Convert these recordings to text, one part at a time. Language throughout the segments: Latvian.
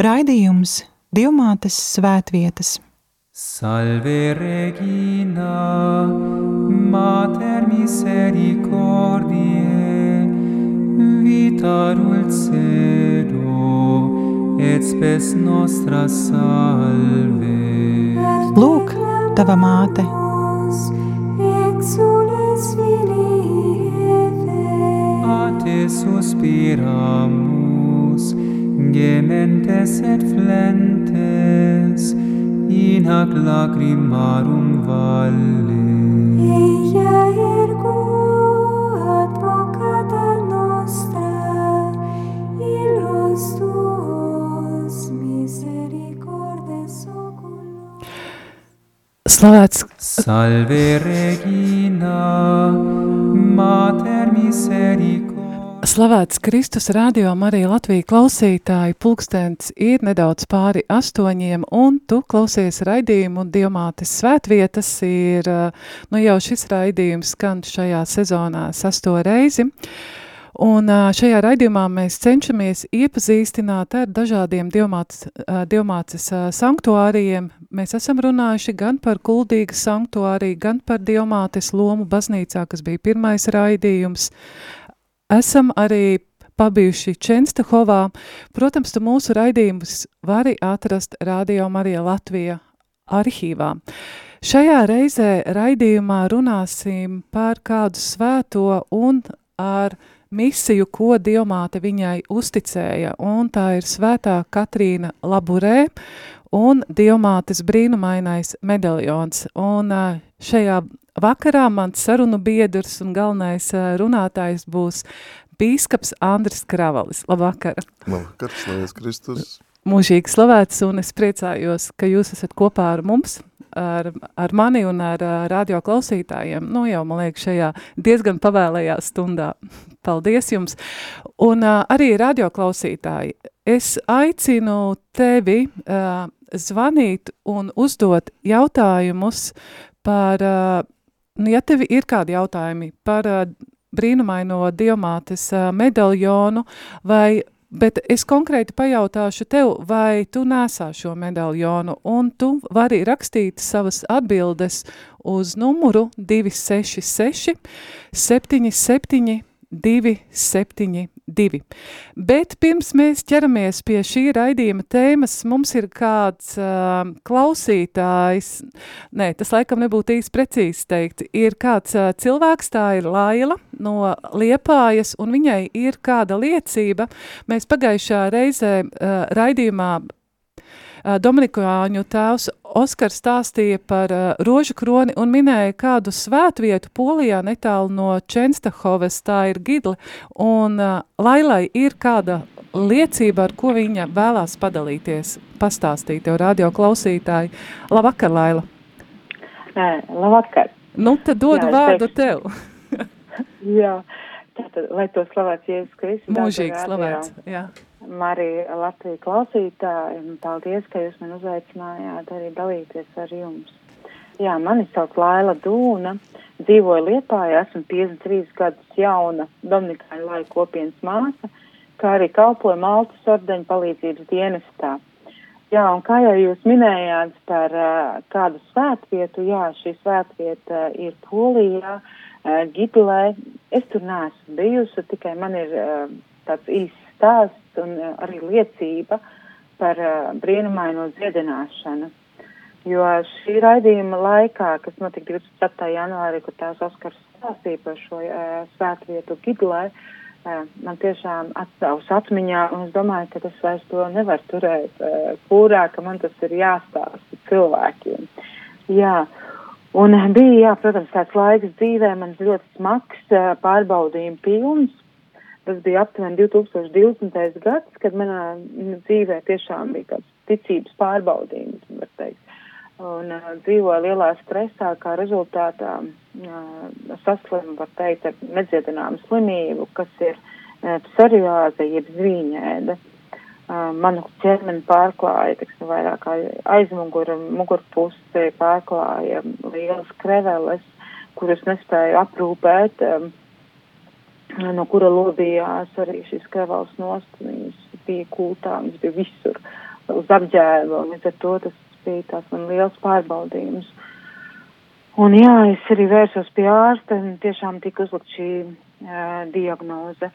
Raidījums Divmātes svētvietas. Salve Regina, Mater misericordiae, vita dulcedo, et spes nostra salve. Lūk, tava māte! Exules filii A te suspiramus, gementes et flentes, in hac lacrimarum valle. Ella ergo advocata nostra, illos tuos misericordes oculos. Slavēts, Salve Regina, Mater misericordiae. Slavēts Kristus radio Marija Latvija klausītāji. Pulkstens ir nedaudz pāri astoņiem, un tu klausies raidījumu Dievmātes svētvietas. Ir, nu jau šis raidījums skan šajā sezonā sesto reizi. Un šajā raidījumā mēs cenšamies iepazīstināt ar dažādiem ā, sanktuārijiem. Mēs esam runājuši gan par kuldīgas sanktuāriju, gan par dievmātes lomu baznīcā, kas bija pirmais raidījums. Esam arī pabijuši Čenstahovā. Protams, tu mūsu raidījumus vari atrast Radio Marija Latvija arhīvā. Šajā reizē raidījumā runāsim par kādu svēto un ar misiju, ko Dievmāte viņai uzticēja, un tā ir svētā Katrīna Laburē un Dievmātes brīnumainais medaljons. Un ā, šajā vakarā mans sarunu biedrs un galvenais runātājs būs bīskaps Andris Kravalis. Labvakar! Labvakar, slavēts Kristus. mūžīgi slavēts, un es priecājos, ka jūs esat kopā ar mums, ar, ar mani un ar ā, radio klausītājiem. Nu jau, man liekas, šajā diezgan pavēlējā stundā. Paldies jums! Un ā, arī radio klausītāji, es aicinu tevi ā, zvanīt un uzdot jautājumus par, nu, ja tevi ir kādi jautājumi par ā, brīnumaino diamātes ā, medaļonu vai Bet es konkrēti pajautāšu tev, vai tu nesā šo medaļonu, un tu vari rakstīt savas atbildes uz numuru 266 77 272. Bet pirms mēs ķeramies pie šī raidījuma tēmas, mums ir kāds uh, klausītājs, nē, tas laikam nebūtu īsti precīzi teikt, ir kāds uh, cilvēks, tā ir Laila no Liepājas, un viņai ir kāda liecība. Mēs pagājušā reizē uh, raidījumā Dominikāņu tēvs Oskars stāstīja par uh, rožu kroni un minēja kādu svētvietu Polijā netālu no Čenstahoves, tā ir Gidli, un uh, Lailai ir kāda liecība, ar ko viņa vēlās padalīties, pastāstīt tev radio klausītāji. Labvakar, Laila! Labvakar. Nu, tad dodu Jā, vārdu teikšu. tev. Jā, tātad, lai to slavēts Jēzus Kristus. Mūžīgi slavēts, radio, jā. Marija Latvija klausītāji, un paldies, ka jūs man uzaicinājāt arī dalīties ar jums. Jā, mani sauc Laila Dūna, dzīvoju Liepājā, esmu 53 gadus jauna Dominikāņu laika kopienas māsa, kā arī kalpoju Maltas ordeņu palīdzības dienestā. Jā, un kā jau jūs minējāt par uh, kādu svētvietu, jā, šī svētvieta ir Polijā, uh, Gidlē. Es tur neesmu bijusi, tikai man ir uh, tāds īsts stāsts un uh, arī liecība par uh, brīnumaino dziedināšanu. Jo šī raidījuma laikā, kas notika 24. janvārī, kur tās Oskars stāstīja par šo uh, svētvietu Gidlē, uh, man tiešām atstāvus atmiņā, un es domāju, ka es vairs to nevaru turēt uh, kūrā, ka man tas ir jāstāsta cilvēkiem. Jā, un bija, jā, protams, tāds laiks dzīvē, man ļoti smags, uh, pārbaudījumi pilns. Tas bija aptuveni 2020. gads, kad manā dzīvē tiešām bija kāds ticības pārbaudījums, var teikt. Un uh, dzīvoju lielā stresā, kā rezultātā uh, saslimu, var teikt, ar nedziedināmu slimību, kas ir uh, psoriāze, jeb zvīņēda. Uh, manu ķermeni pārklāja, teiksim, vairāk aizmugura, mugurpusi pārklāja lielas kreveles, kuras nespēju aprūpēt. Um, no kura lobījās arī šis kravals nost, viņas bija kūtā, viņas bija visur. uz apģērbu, un līdz ar to tas bija tās man liels pārbaudījums. Un jā, es arī vērsos pie ārsta un tiešām tika uzlikt šī uh, diagnoze.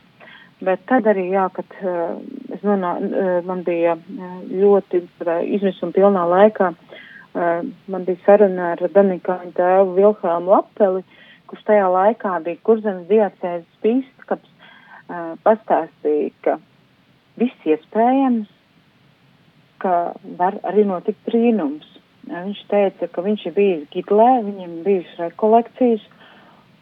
Bet tad arī, jā, kad uh, es nonā, uh, man bija uh, ļoti uh, izmisuma pilnā laikā, uh, man bija saruna ar Dominikāņu tēvu Vilhelmu Lapeli, kurš tajā laikā bija kurzemes diacēzes pīskaps, uh, pastāstīja, ka viss iespējams, ka var arī notikt brīnums. Viņš teica, ka viņš ir bijis Gidlē, viņam bijušas rekolekcijas,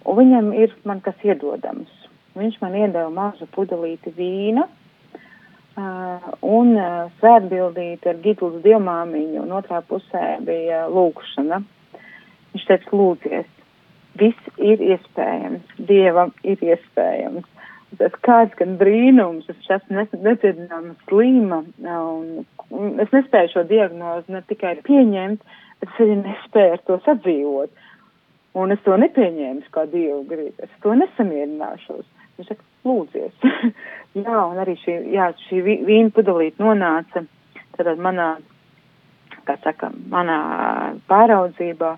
un viņam ir man kas iedodams. Viņš man iedeva mazu pudelīti vīna uh, un uh, svētbildīti ar Gidlas dievmāmiņu, un otrā pusē bija lūkšana. Viņš teica, lūdzies, viss ir iespējams, Dievam ir iespējams. Tas kāds gan brīnums, es esmu nepiedināma slīma, un, es nespēju šo diagnozi ne tikai pieņemt, bet es arī nespēju ar to sadzīvot. Un es to nepieņēmu kā Dievu gribu, es to nesamierināšos. Viņš saka, lūdzies. jā, un arī šī, jā, šī vīna pudelīt nonāca tad manā, kā saka, manā pāraudzībā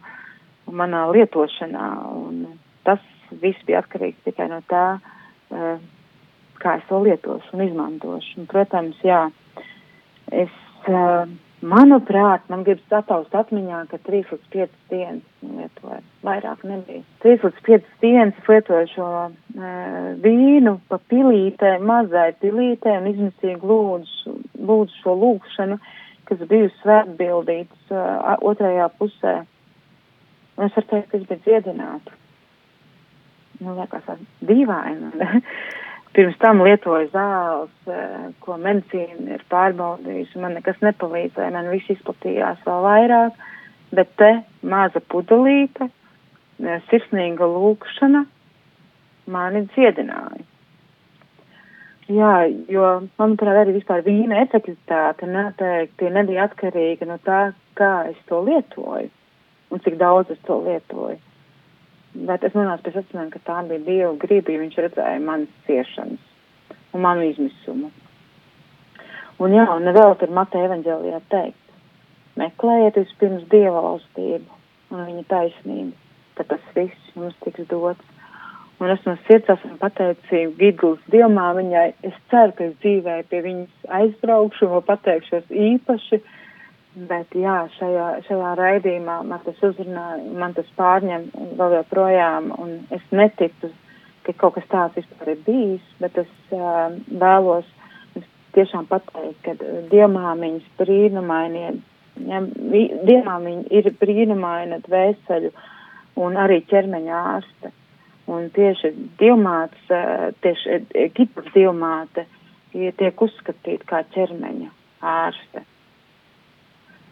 un manā lietošanā. Un tas viss bija atkarīgs tikai no tā, uh, kā es to lietošu un izmantošu. Un, protams, jā, es, uh, manuprāt, man gribas sataust atmiņā, ka 3 līdz 5 dienas lietoju, vairāk nebija. 3 līdz 5 dienas lietoju šo uh, vīnu pa pilītē, mazai pilītē un izmisīgi lūdzu, lūdzu šo lūgšanu, kas bija svētbildīts otrajā pusē. Un es varu teikt, ka es biju dziedināta nu, liekas, dīvaini. Pirms tam lietoju zāles, ko medicīna ir pārbaudījusi. Man nekas nepalīdzēja, man viss izplatījās vēl vairāk, bet te maza pudelīte, sirsnīga lūkšana mani dziedināja. Jā, jo, manuprāt, arī vispār vīna efektivitāte noteikti nebija atkarīga no tā, kā es to lietoju un cik daudz es to lietoju. Bet es nonācu pie secinājuma, ka tā bija Dieva griba, ja viņš redzēja manas ciešanas un manu izmisumu. Un jā, un vēl tur Mateja evaņģēlijā teikt, meklējiet vispirms Dieva valstību un viņa taisnību, tad tas viss jums tiks dots. Un es no sirds esmu pateicīga Gigls Dievmā viņai, es ceru, ka es dzīvē pie viņas aizbraukšu un pateikšos īpaši, uh, Bet jā, šajā, šajā raidījumā man tas uzrunāja, man tas pārņem vēl joprojām, un es neticu, ka kaut kas tāds vispār ir bijis, bet es uh, vēlos tiešām pateikt, ka dievmāmiņas brīnumainie, ja, dievmāmiņa ir brīnumaina dvēseļu un arī ķermeņa ārste. Un tieši dievmāts, tieši Kipras dievmāte tiek uzskatīta kā ķermeņa ārste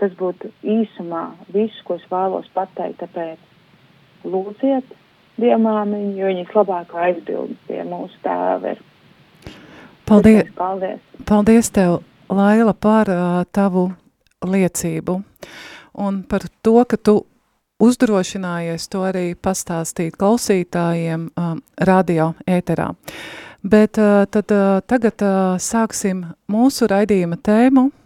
tas būtu īsumā viss, ko es vēlos pateikt. Tāpēc lūdziet dievmāmiņu, jo viņas labākā aizbilde pie mūsu tēva ir. Paldies! Paldies! Paldies tev, Laila, par uh, tavu liecību un par to, ka tu uzdrošinājies to arī pastāstīt klausītājiem um, radio ēterā. Bet uh, tad uh, tagad uh, sāksim mūsu raidījuma tēmu –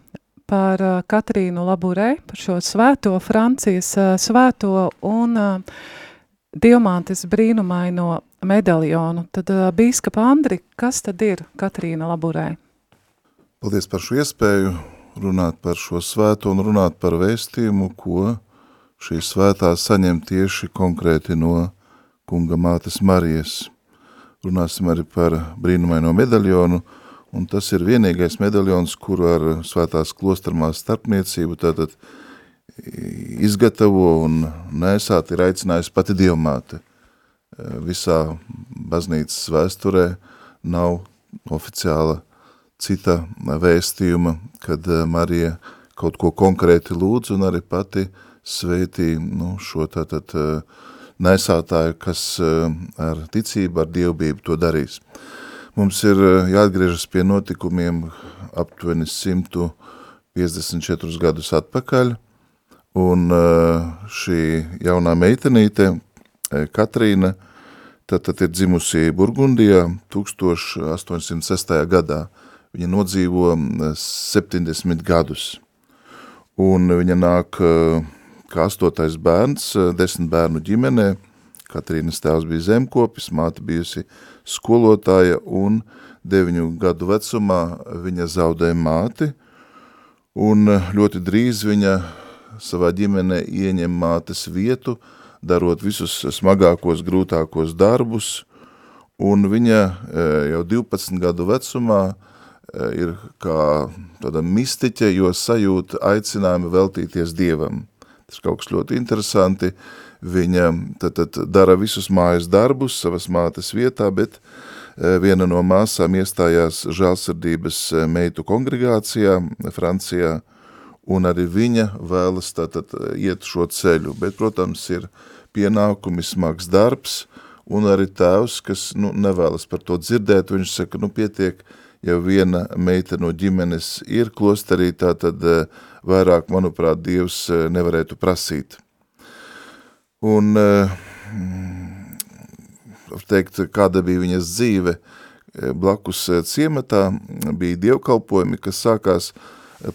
par uh, Katrīnu Laburē, par šo svēto Francijas uh, svēto un uh, Diamātes brīnumaino medaļonu. Tad bīskapa Andri, kas tad ir Katrīna Laburē? Paldies par šo iespēju runāt par šo svēto un runāt par vēstījumu, ko šī svētā saņem tieši konkrēti no kunga mātes Marijas. Runāsim arī par brīnumaino medaļonu, un tas ir vienīgais medaļons, kuru ar svētās klostarmās starpniecību tātad izgatavo un nesāt ir aicinājusi pati dievmāte. Visā baznīcas vēsturē nav oficiāla cita vēstījuma, kad Marija kaut ko konkrēti lūdz un arī pati sveitī nu, šo tātad nesātāju, kas ar ticību, ar dievbību to darīs. Uh, Mums ir eh, jāatgriežas pie notikumiem aptuveni 154 gadus atpakaļ, un eh, šī jaunā meitenīte, eh, Katrīna, tad, tad ir dzimusi Burgundijā 1806. gadā. Viņa nodzīvo 70 gadus. un viņa nāk kā astotais bērns, desmit bērnu ģimenē, Katrīnas tēvs bija zemkopis, māte bijusi skolotāja un deviņu gadu vecumā viņa zaudēja māti, un ļoti drīz viņa savā ģimenē ieņem mātes vietu, darot visus smagākos, grūtākos darbus, un viņa jau 12 gadu vecumā ir kā tāda mistiķe, jo sajūta aicinājumu veltīties Dievam. Tas kaut kas ļoti interesanti, Viņa tad, tad dara visus mājas darbus savas mātes vietā, bet e, viena no māsām iestājās žālsirdības e, meitu kongregācijā Francijā, un arī viņa vēlas tātad iet šo ceļu, bet, protams, ir pienākumi smags darbs, un arī tēvs, kas nu, nevēlas par to dzirdēt, viņš saka, nu pietiek, ja viena meita no ģimenes ir klosterī, tā tad e, vairāk, manuprāt, Dievs nevarētu prasīt. Un, eh, var teikt, kāda bija viņas dzīve eh, blakus eh, ciematā, bija dievkalpojumi, kas sākās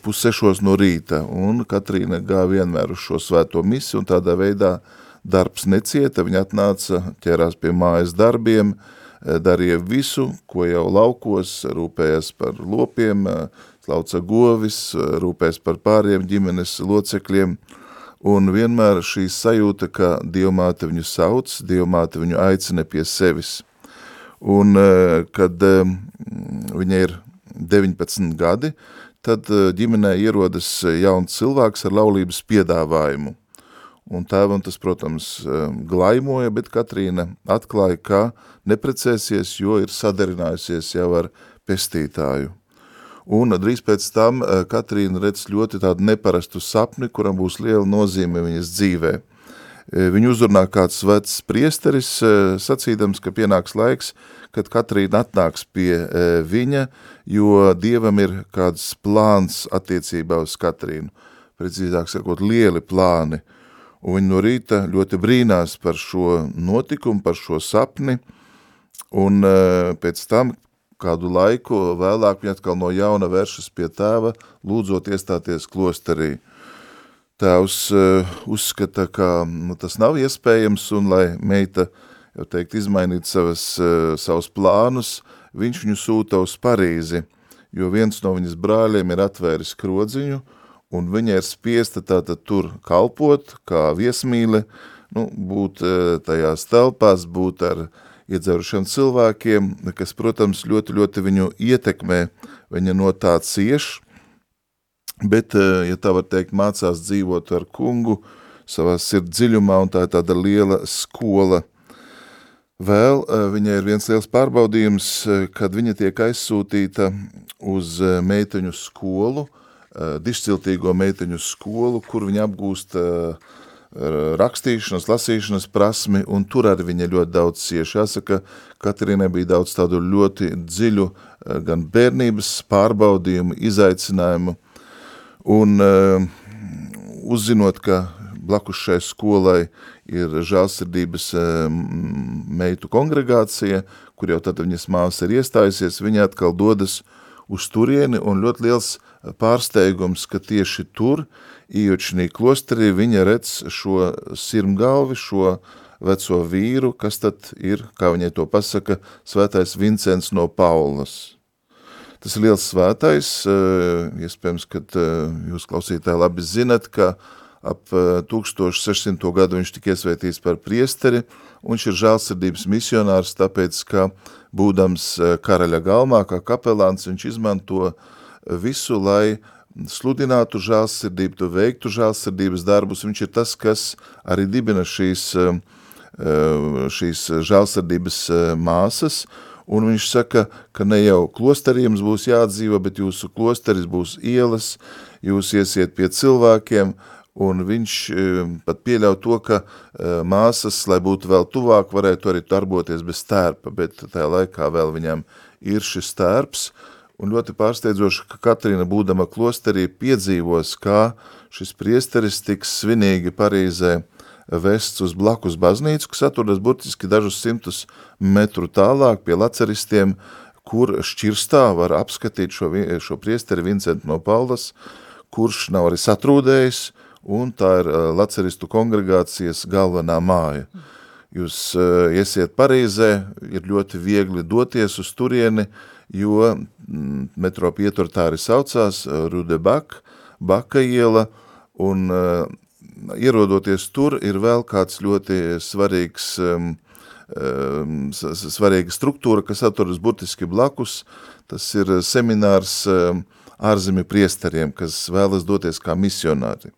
pussešos no rīta, un Katrīna gāja vienmēr uz šo svēto misi, un tādā veidā darbs necieta, viņa atnāca, ķērās pie mājas darbiem, darīja visu, ko jau laukos, rūpējas par lopiem, slauca govis, rūpējas par pāriem ģimenes locekļiem, un vienmēr šī sajūta, ka Dievmāte viņu sauc, Dievmāte viņu aicina pie sevis. Un, e, kad e, viņa ir 19 gadi, tad e, ģimenē ierodas jauns cilvēks ar laulības piedāvājumu. Un tēvam tas, protams, glaimoja, bet Katrīna atklāja, ka neprecēsies, jo ir sadarinājusies jau ar pestītāju un drīz pēc tam eh, Katrīna redz ļoti tādu neparastu sapni, kuram būs liela nozīme viņas dzīvē. Eh, viņu uzrunā kāds vecs priesteris, eh, sacīdams, ka pienāks laiks, kad Katrīna atnāks pie viņa, jo Dievam ir kāds plāns attiecībā uz Katrīnu. Precīzāk sakot, lieli plāni. Un viņi no rīta ļoti brīnās par šo notikumu, par šo sapni, un pēc tam kādu laiku vēlāk viņa atkal no jauna vēršas pie tēva, lūdzot iestāties klosterī. Tēvs uh, uzskata, ka nu, tas nav iespējams un lai meita, jau teikt, izmainīt savas, uh, savus plānus, viņš viņu sūta uz Parīzi, jo viens no viņas brāļiem ir atvēris krodziņu un viņa ir spiesta tātad tur kalpot, kā viesmīle, nu, būt uh, tajās telpās, būt ar uh, iedzerušiem cilvēkiem, kas, protams, ļoti, ļoti viņu ietekmē, viņa no tā cieš, bet, eh, ja tā var teikt, mācās dzīvot ar kungu savā sirds dziļumā, un tā ir tāda liela skola. Vēl eh, viņai ir viens liels pārbaudījums, eh, kad viņa tiek aizsūtīta uz meiteņu skolu, dišciltīgo meiteņu skolu, kur viņa apgūst uh, rakstīšanas, lasīšanas prasmi, un tur arī viņa ļoti daudz cieši. Jāsaka, Katrīnai bija daudz tādu ļoti dziļu gan bērnības pārbaudījumu, izaicinājumu, un uh, uzzinot, ka blakus šai skolai ir žālsirdības uh, meitu kongregācija, kur jau tad viņas māvas ir iestājusies, viņa atkal dodas uz turieni, un ļoti liels pārsteigums, ka tieši tur uh, Ijučnī klosterī viņa redz šo sirmgalvi, šo veco vīru, kas tad ir, kā viņai to pasaka, svētais Vincents no Paulas. Tas ir liels svētais, eh, iespējams, kad eh, jūs klausītāji labi zinat, ka ap 1600. Eh, gadu viņš tika iesvētīts par priesteri, un viņš ir žēlsirdības misionārs, tāpēc, ka būdams karaļa galmā, kā kapelāns, viņš izmanto visu, lai sludinātu žālsirdību, tu veiktu žālsirdības darbus, viņš ir tas, kas arī dibina šīs, eh, eh, šīs žālsirdības eh, māsas, un viņš saka, ka ne jau klosterī jums būs jāatdzīvo, bet jūsu klosteris būs ielas, jūs iesiet pie cilvēkiem, un viņš pat pieļauj to, ka māsas, lai būtu vēl tuvāk, varētu arī darboties bez tērpa, bet tajā laikā vēl viņam ir šis tērps, un ļoti pārsteidzoši, ka Katrīna būdama klosterī piedzīvos, kā šis priesteris tiks svinīgi Parīzē vests uz blakus baznīcu, kas atrodas burtiski dažus simtus metru tālāk pie laceristiem, kur šķirstā var apskatīt šo, šo priesteri Vincentu no Paulas, kurš nav arī satrūdējis, un tā ir uh, laceristu kongregācijas galvenā māja. Jūs uh, iesiet Parīzē, ir ļoti viegli doties uz turieni, jo mm, metro pietur tā arī saucās uh, Rude Bak, Baka iela, un ierodoties tur ir vēl kāds ļoti svarīgs, um, svarīga struktūra, kas atrodas burtiski blakus, tas ir seminārs um, ārzemju priesteriem, kas vēlas doties kā misionāri.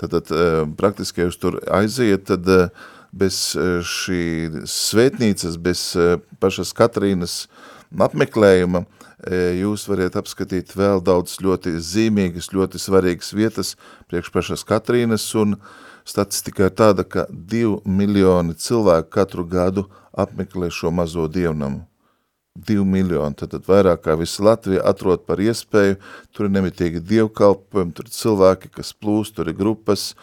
Tātad eh, praktiski, jūs tur aiziet, tad eh, bez eh, šī svētnīcas, bez pašas Katrīnas apmeklējuma, jūs variet apskatīt vēl daudz ļoti zīmīgas, ļoti svarīgas vietas priekš pašas Katrīnas, un statistika ir tāda, ka 2 miljoni cilvēku katru gadu apmeklē šo mazo dievnamu. 2 miljoni, tad, tad vairāk kā visa Latvija atrod par iespēju, tur ir nemitīgi dievkalpojumi, tur ir cilvēki, kas plūst, tur ir grupas,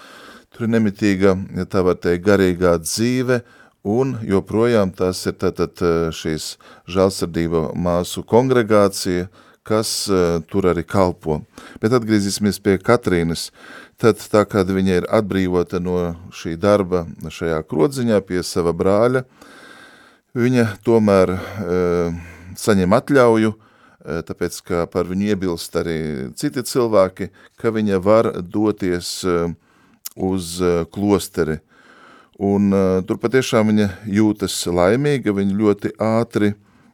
tur ir nemitīga, ja tā var teikt, garīgā dzīve, un joprojām tas ir tātad eh, šīs žālsardība māsu kongregācija, kas uh, tur arī kalpo. Bet atgriezīsimies pie Katrīnas, tad tā kā viņa ir atbrīvota no šī darba šajā krodziņā pie sava brāļa, uh, viņa tomēr uh, saņem atļauju, uh, tāpēc, ka par viņu iebilst arī citi cilvēki, ka viņa var doties uh, uz klosteri. Un tur patiešām viņa jūtas laimīga, viņa ļoti ātri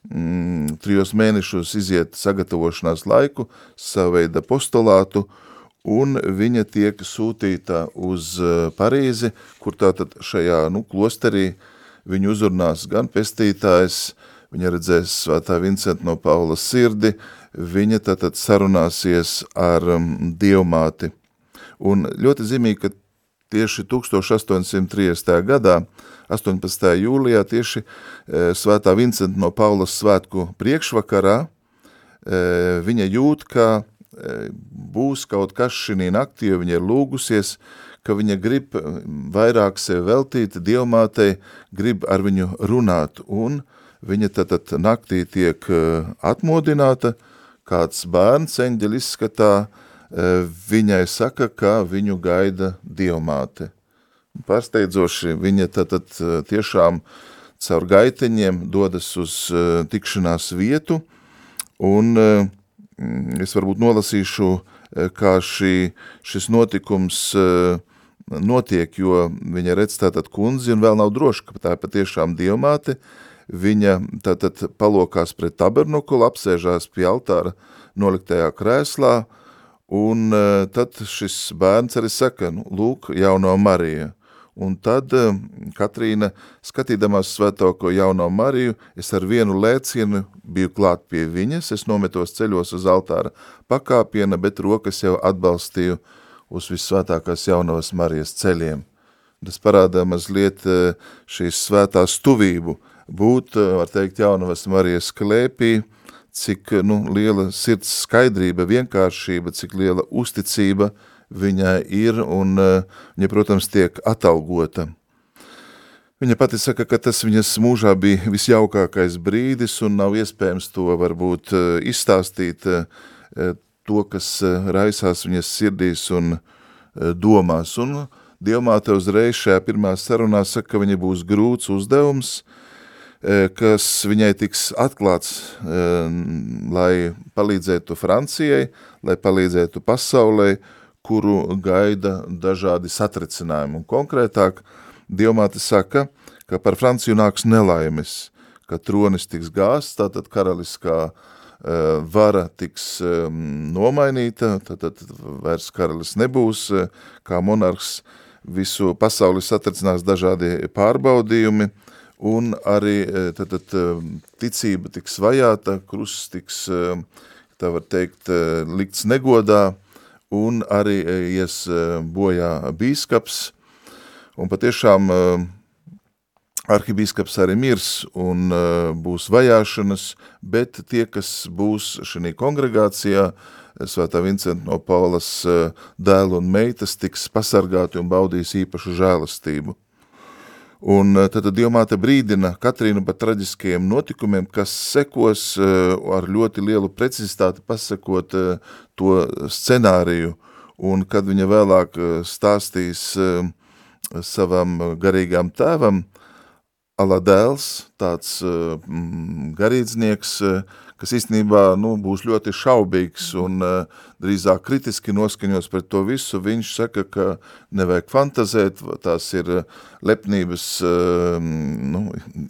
mm, trijos mēnešos iziet sagatavošanās laiku, saveida postulātu, un viņa tiek sūtīta uz Parīzi, kur tātad šajā nu, klosterī uh, viņu uzrunās gan pestītājs, viņa redzēs svētā Vincenta no Paula sirdi, viņa tātad sarunāsies ar um, dievmāti. Un ļoti zīmīgi, ka tieši 1830. gadā, 18. jūlijā, tieši e, svētā Vincenta no Paulas svētku priekšvakarā, e, viņa jūt, ka e, būs kaut kas šī naktī, jo viņa ir lūgusies, ka viņa grib eh, vairāk sevi veltīt dievmātei, grib ar viņu runāt, un viņa tad, tad naktī tiek eh, atmodināta, kāds bērns eņģeļi izskatā, eh, viņai saka, ka viņu gaida dievmāte. Pārsteidzoši viņa tad, tad tiešām caur gaiteņiem dodas uz tikšanās vietu, un es varbūt nolasīšu, kā šī, šis notikums uh, notiek, jo viņa redz tātad kundzi un vēl nav droši, ka tā ir patiešām dievmāte, viņa tātad palokās pret tabernukulu, apsēžās pie altāra noliktajā krēslā, un e, tad šis bērns arī saka, nu, lūk, jauno Mariju. Un tad e, Katrīna, skatīdamās svētoko jauno Mariju, es ar vienu lēcienu biju klāt pie viņas, es nometos ceļos uz altāra pakāpiena, bet rokas jau atbalstīju uh, uz visvētākās jaunavas Marijas ceļiem. Tas parādā mazliet eh, šīs svētās tuvību, būt, eh, var teikt, jaunavas Marijas klēpī, cik nu, liela sirds skaidrība, vienkāršība, cik liela uzticība viņai ir un eh, viņa, protams, tiek atalgota. Viņa pati saka, ka tas viņas mūžā bija visjaukākais brīdis un nav iespējams to varbūt izstāstīt to, kas eh, raisās viņas sirdīs un eh, domās. Un Dievmāte uzreiz šajā pirmā sarunā saka, ka viņa būs grūts uzdevums, eh, kas viņai tiks atklāts, lai palīdzētu Francijai, lai palīdzētu pasaulē, kuru gaida dažādi satricinājumi. Un konkrētāk, Dievmāte saka, ka par Franciju nāks nelaimes, ka tronis tiks gāsts, tātad karaliskā uh, vara tiks nomainīta, tad, tad vairs karalis nebūs, eh, kā monarhs. Visu pasauli satricinās dažādi pārbaudījumi, un arī eh, tad, tad, ticība tiks vajāta, krusts tiks, tā var teikt, likts negodā, un arī ies bojā bīskaps, un patiešām arhibīskaps arī mirs un uh, būs vajāšanas, bet tie, kas būs šī kongregācijā, Svētā Vincenta no Paulas uh, dēlu un meitas, tiks pasargāti un baudīs īpašu žēlastību. Un uh, tad Dievmāte brīdina Katrīnu par traģiskajiem notikumiem, kas sekos uh, ar ļoti lielu precizitāti pasakot uh, to scenāriju, un kad viņa vēlāk eh, stāstīs eh, savam garīgām tēvam, Ala dēls, tāds uh, garīdznieks, uh, kas īstenībā nu, būs ļoti šaubīgs un uh, drīzāk kritiski noskaņos pret to visu. Viņš saka, ka nevajag fantazēt, tās ir lepnības, uh, nu,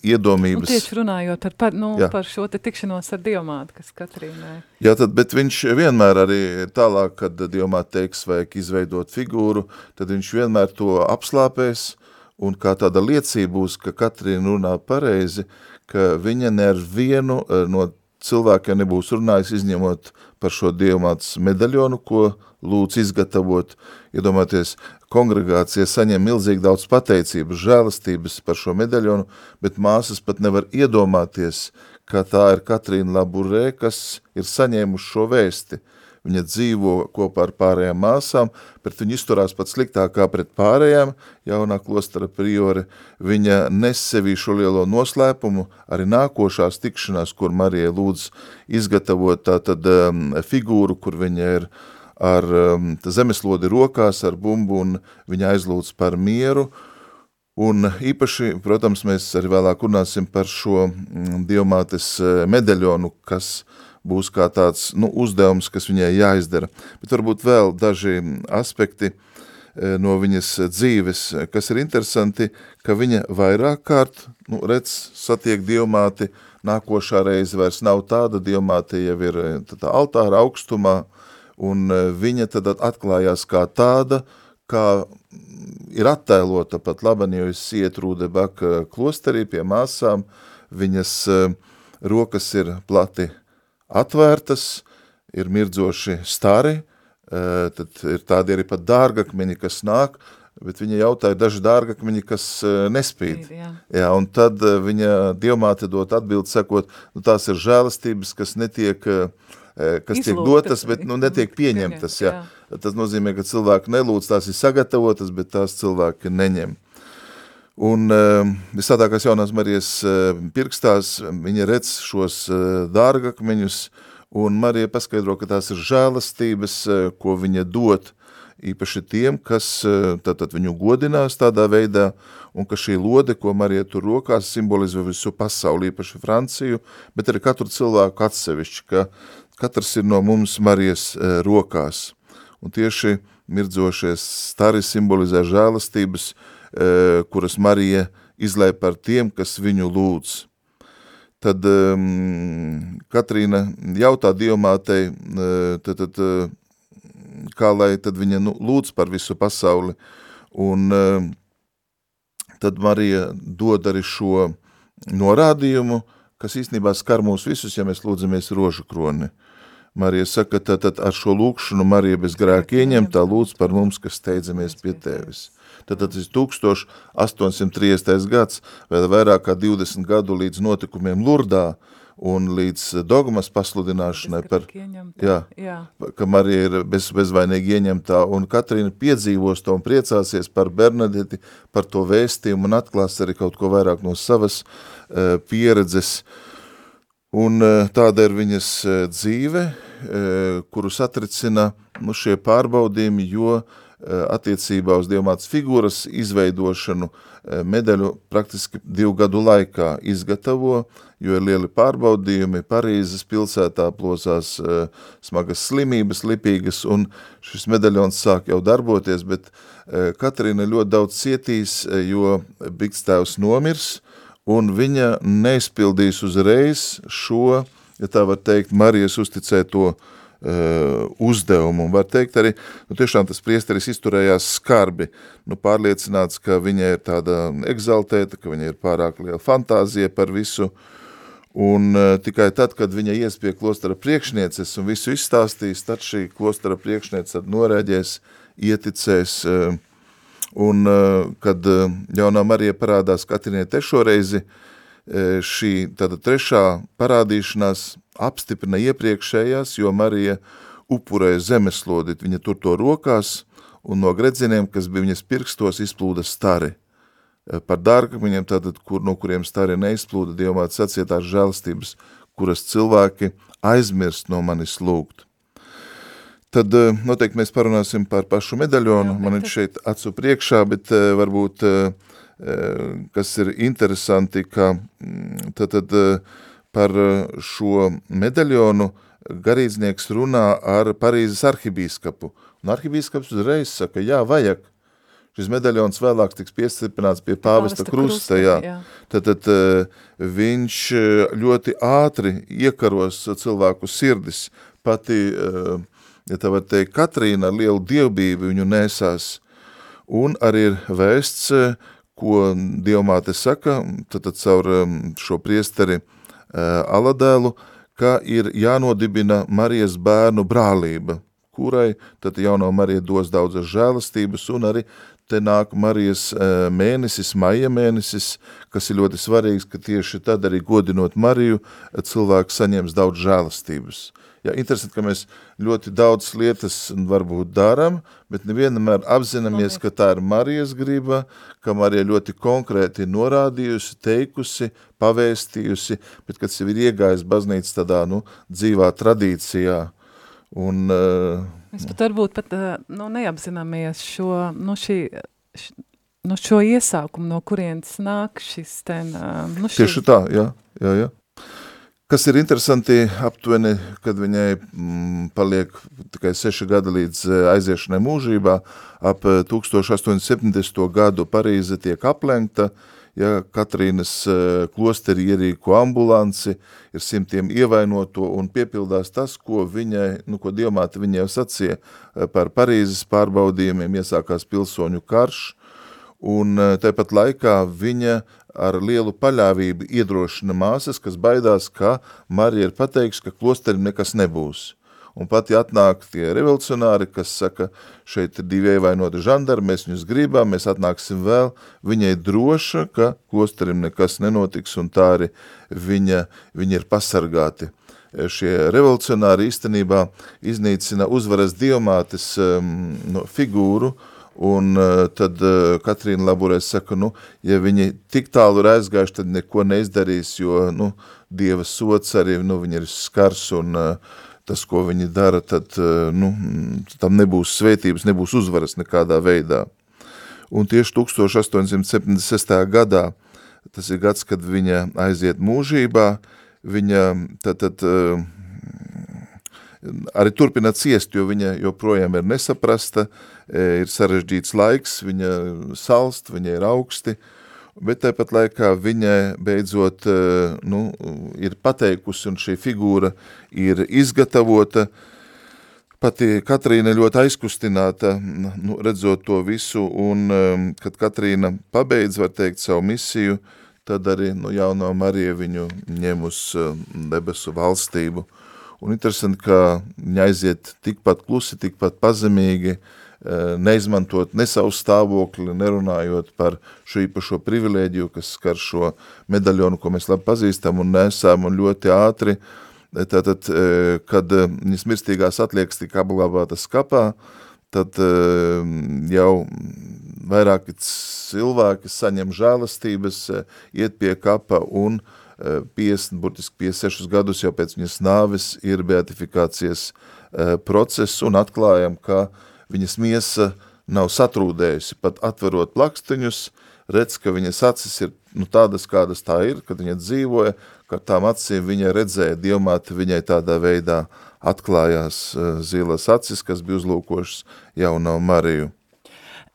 iedomības. Nu, tieši runājot ar par, nu, Jā. par šo te tikšanos ar Diomātu, kas Katrīnai. Jā, tad, bet viņš vienmēr arī tālāk, kad Diomāte teiks, vajag izveidot figūru, tad viņš vienmēr to apslāpēs, un kā tāda liecība būs, ka Katrīna runā pareizi, ka viņa ne ar vienu eh, no cilvēkiem nebūs runājis, izņemot par šo dievmātas medaļonu, ko lūdz izgatavot. Iedomājieties, kongregācija saņem milzīgi daudz pateicības, žēlastības par šo medaļonu, bet māsas pat nevar iedomāties, ka tā ir Katrīna Laburē, kas ir saņēmuši šo vēsti. Viņa dzīvo kopā ar pārējām māsām, bet viņa izturās pat sliktāk kā pret pārējām, jaunā klostara priori. Viņa nes sevī šo lielo noslēpumu, arī nākošās tikšanās, kur Marija lūdz izgatavot tātad um, figūru, kur viņa ir ar um, zemeslodi rokās, ar bumbu, un viņa aizlūdz par mieru, Un īpaši, protams, mēs arī vēlāk runāsim par šo mm, dievmātes eh, medaļonu, kas būs kā tāds nu, uzdevums, kas viņai jāizdara. Bet varbūt vēl daži aspekti eh, no viņas dzīves, kas ir interesanti, ka viņa vairāk kārt, nu, redz, satiek dievmāti, nākošā reize vairs nav tāda, dievmāte jau ir eh, tādā altāra augstumā, un viņa tad atklājās kā tāda, kā ir attēlota pat labani, jo es iet Rūdebaka klosterī pie māsām, viņas rokas ir plati atvērtas, ir mirdzoši stari, uh, tad ir tādi arī pat dārgakmeņi, kas nāk, bet viņa jautāja daži dārgakmeņi, kas uh, nespīd. Ir, jā. Jā, un tad uh, viņa dievmāte dot atbildi sakot, nu tās ir žēlastības, kas netiek, kas tiek Izlūgtas, dotas, bet nu netiek pieņemtas, jā. Tas nozīmē, ka cilvēki nelūdz, tās ir sagatavotas, bet tās cilvēki neņem. Un uh, visādākās jaunās Marijas uh, pirkstās viņa redz šos uh, dārgakmeņus, un Marija paskaidro, ka tās ir žēlastības, uh, ko viņa dot īpaši tiem, kas uh, tātad viņu godinās tādā veidā, un ka šī lode, ko Marija tur rokās, simbolizē visu pasauli, īpaši Franciju, bet arī katru cilvēku atsevišķi, ka katrs ir no mums Marijas uh, rokās. Un tieši mirdzošies stari simbolizē žēlastības, e, kuras Marija izlēja par tiem, kas viņu lūdz. Tad um, Katrīna jautā Dievmātei, uh, tad, tad, uh, kā lai tad viņa nu, lūdz par visu pasauli, un uh, tad Marija dod arī šo norādījumu, kas īstenībā skar mūs visus, ja mēs lūdzamies rožu kroni. Marija saka, tad ar šo lūkšanu Marija bez grēka ieņemtā lūdz par mums, kas steidzamies pie tevis. Tad tas ir 1830. gads, vēl vairāk kā 20 gadu līdz notikumiem Lurdā un līdz dogmas pasludināšanai par, jā, jā. ka Marija ir bez, bezvainīgi ieņemtā, un Katrīna piedzīvos to un priecāsies par Bernadeti, par to vēstījumu un atklās arī kaut ko vairāk no savas uh, pieredzes. Un uh, tāda ir viņas uh, dzīve, uh, kuru satricina nu, šie pārbaudījumi, jo uh, attiecībā uz dievmātas figūras izveidošanu medaļu praktiski divu gadu laikā izgatavo, jo ir lieli pārbaudījumi, Parīzes pilsētā plosās smagas slimības, lipīgas, un šis medaļons sāk jau darboties, bet Katrīna ļoti daudz cietīs, jo Bigstēvs nomirs, un viņa neizpildīs uzreiz šo, ja tā var teikt, Marijas uzticēto Uh, uzdevumu. Un var teikt arī, nu tiešām tas priesteris izturējās skarbi, nu pārliecināts, ka viņa ir tāda egzaltēta, ka viņa ir pārāk liela fantāzija par visu, un uh, tikai tad, kad viņa ies pie klostara priekšnieces un visu izstāstīs, tad šī klostara priekšniece norēģēs, ieticēs, uh, un uh, kad uh, jaunā Marija parādās Katrīnē trešoreizi, uh, šī tāda trešā parādīšanās apstiprina iepriekšējās, jo Marija upurēja zemeslodi, viņa tur to rokās, un no gredziniem, kas bija viņas pirkstos, izplūda stari. Par dārgakmeņiem, tātad, kur, no kuriem stari neizplūda, Dievmāts sacietās žēlastības, kuras cilvēki aizmirst no manis lūgt. Tad eh, noteikti mēs parunāsim par pašu medaļonu. Jā, Man ir šeit acu priekšā, bet eh, varbūt, eh, eh, kas ir interesanti, ka mm, tad, tad eh, par eh, šo medaļonu garīdznieks runā ar Parīzes arhibīskapu. Un arhibīskaps uzreiz saka, jā, vajag. Šis medaļons vēlāk tiks piestiprināts pie pāvesta Pāvesta krusta, jā. jā. Tad, tad eh, viņš eh, ļoti ātri iekaros cilvēku sirdis. Pati, ja tā var teikt, Katrīna ar lielu dievbību viņu nesās. Un arī ir vēsts, ko dievmāte saka, tad, tad caur šo priesteri eh, Aladēlu, ka ir jānodibina Marijas bērnu brālība, kurai tad jauno Marija dos daudzas žēlastības un arī te nāk Marijas eh, mēnesis, maija mēnesis, kas ir ļoti svarīgs, ka tieši tad arī godinot Mariju, eh, cilvēks saņems daudz žēlastības. Jā, interesanti, ka mēs ļoti daudz lietas varbūt darām, bet nevienmēr apzināmies, ka tā ir Marijas griba, ka Marija ļoti konkrēti norādījusi, teikusi, pavēstījusi, bet kad sev ir iegājis baznīca tādā, nu, dzīvā tradīcijā. Un, uh, Mēs pat varbūt pat eh, nu, neapzināmies šo, nu, šī, š, nu, šo iesākumu, no kurienes nāk šis ten, eh, nu, šī, Tieši tā, jā, jā, jā. Kas ir interesanti, aptuveni, kad viņai mm, paliek tikai seši gadi līdz eh, aiziešanai mūžībā, ap eh, 1080. gadu Parīze tiek aplenkta, ja Katrīnas eh, klosteri ierīko ambulanci, ir simtiem ievainoto un piepildās tas, ko viņai, nu, ko Dievmāte viņai sacīja eh, par Parīzes pārbaudījumiem, iesākās pilsoņu karš, un eh, tāpat laikā viņa ar lielu paļāvību iedrošina māsas, kas baidās, ka Marija ir pateikusi, ka klosterim nekas nebūs. Un pati atnāk tie revolucionāri, kas saka, šeit ir divi ievainoti žandarmi, mēs viņus gribam, mēs atnāksim vēl. Viņai droša, ka klosterim nekas nenotiks, un tā arī viņa, viņa ir pasargāti. Šie revolucionāri īstenībā iznīcina uzvaras dievmātes um, no, figūru, Un uh, tad uh, Katrīna Laburēs saka, nu, ja viņi tik tālu ir aizgājuši, tad neko neizdarīs, jo, nu, Dieva sots arī, nu, viņi ir skars un uh, tas, ko viņi dara, tad, uh, nu, tam nebūs svētības, nebūs uzvaras nekādā veidā. Un tieši 1876. gadā, tas ir gads, kad viņa aiziet mūžībā, viņa tad, tad uh, arī turpina ciest, jo viņa joprojām ir nesaprasta, e, ir sarežģīts laiks, viņa salst, viņa ir augsti, bet tāpat laikā viņa beidzot e, nu, ir pateikusi un šī figūra ir izgatavota, Pati Katrīna ļoti aizkustināta, nu, redzot to visu, un um, kad Katrīna pabeidz, var teikt, savu misiju, tad arī nu, jauno Marija viņu ņem uz debesu valstību. Un interesanti, ka viņa aiziet tikpat klusi, tikpat pazemīgi, uh, neizmantot ne savu stāvokli, nerunājot par šo īpašo privilēģiju, kas skar šo medaļonu, ko mēs labi pazīstam un nesām un ļoti ātri, Tātad, kad viņas mirstīgās atliekas tika apglabātas kapā, tad jau vairāki cilvēki saņem žēlastības, iet pie kapa un 50, burtiski 56 gadus jau pēc viņas nāves ir beatifikācijas process un atklājam, ka viņas miesa nav satrūdējusi, pat atverot plakstiņus, redz, ka viņas acis ir nu, tādas, kādas tā ir, kad viņa dzīvoja, ka tām acīm viņa redzēja, dievmāte viņai tādā veidā atklājās uh, zilas acis, kas bija uzlūkošas jauno Mariju.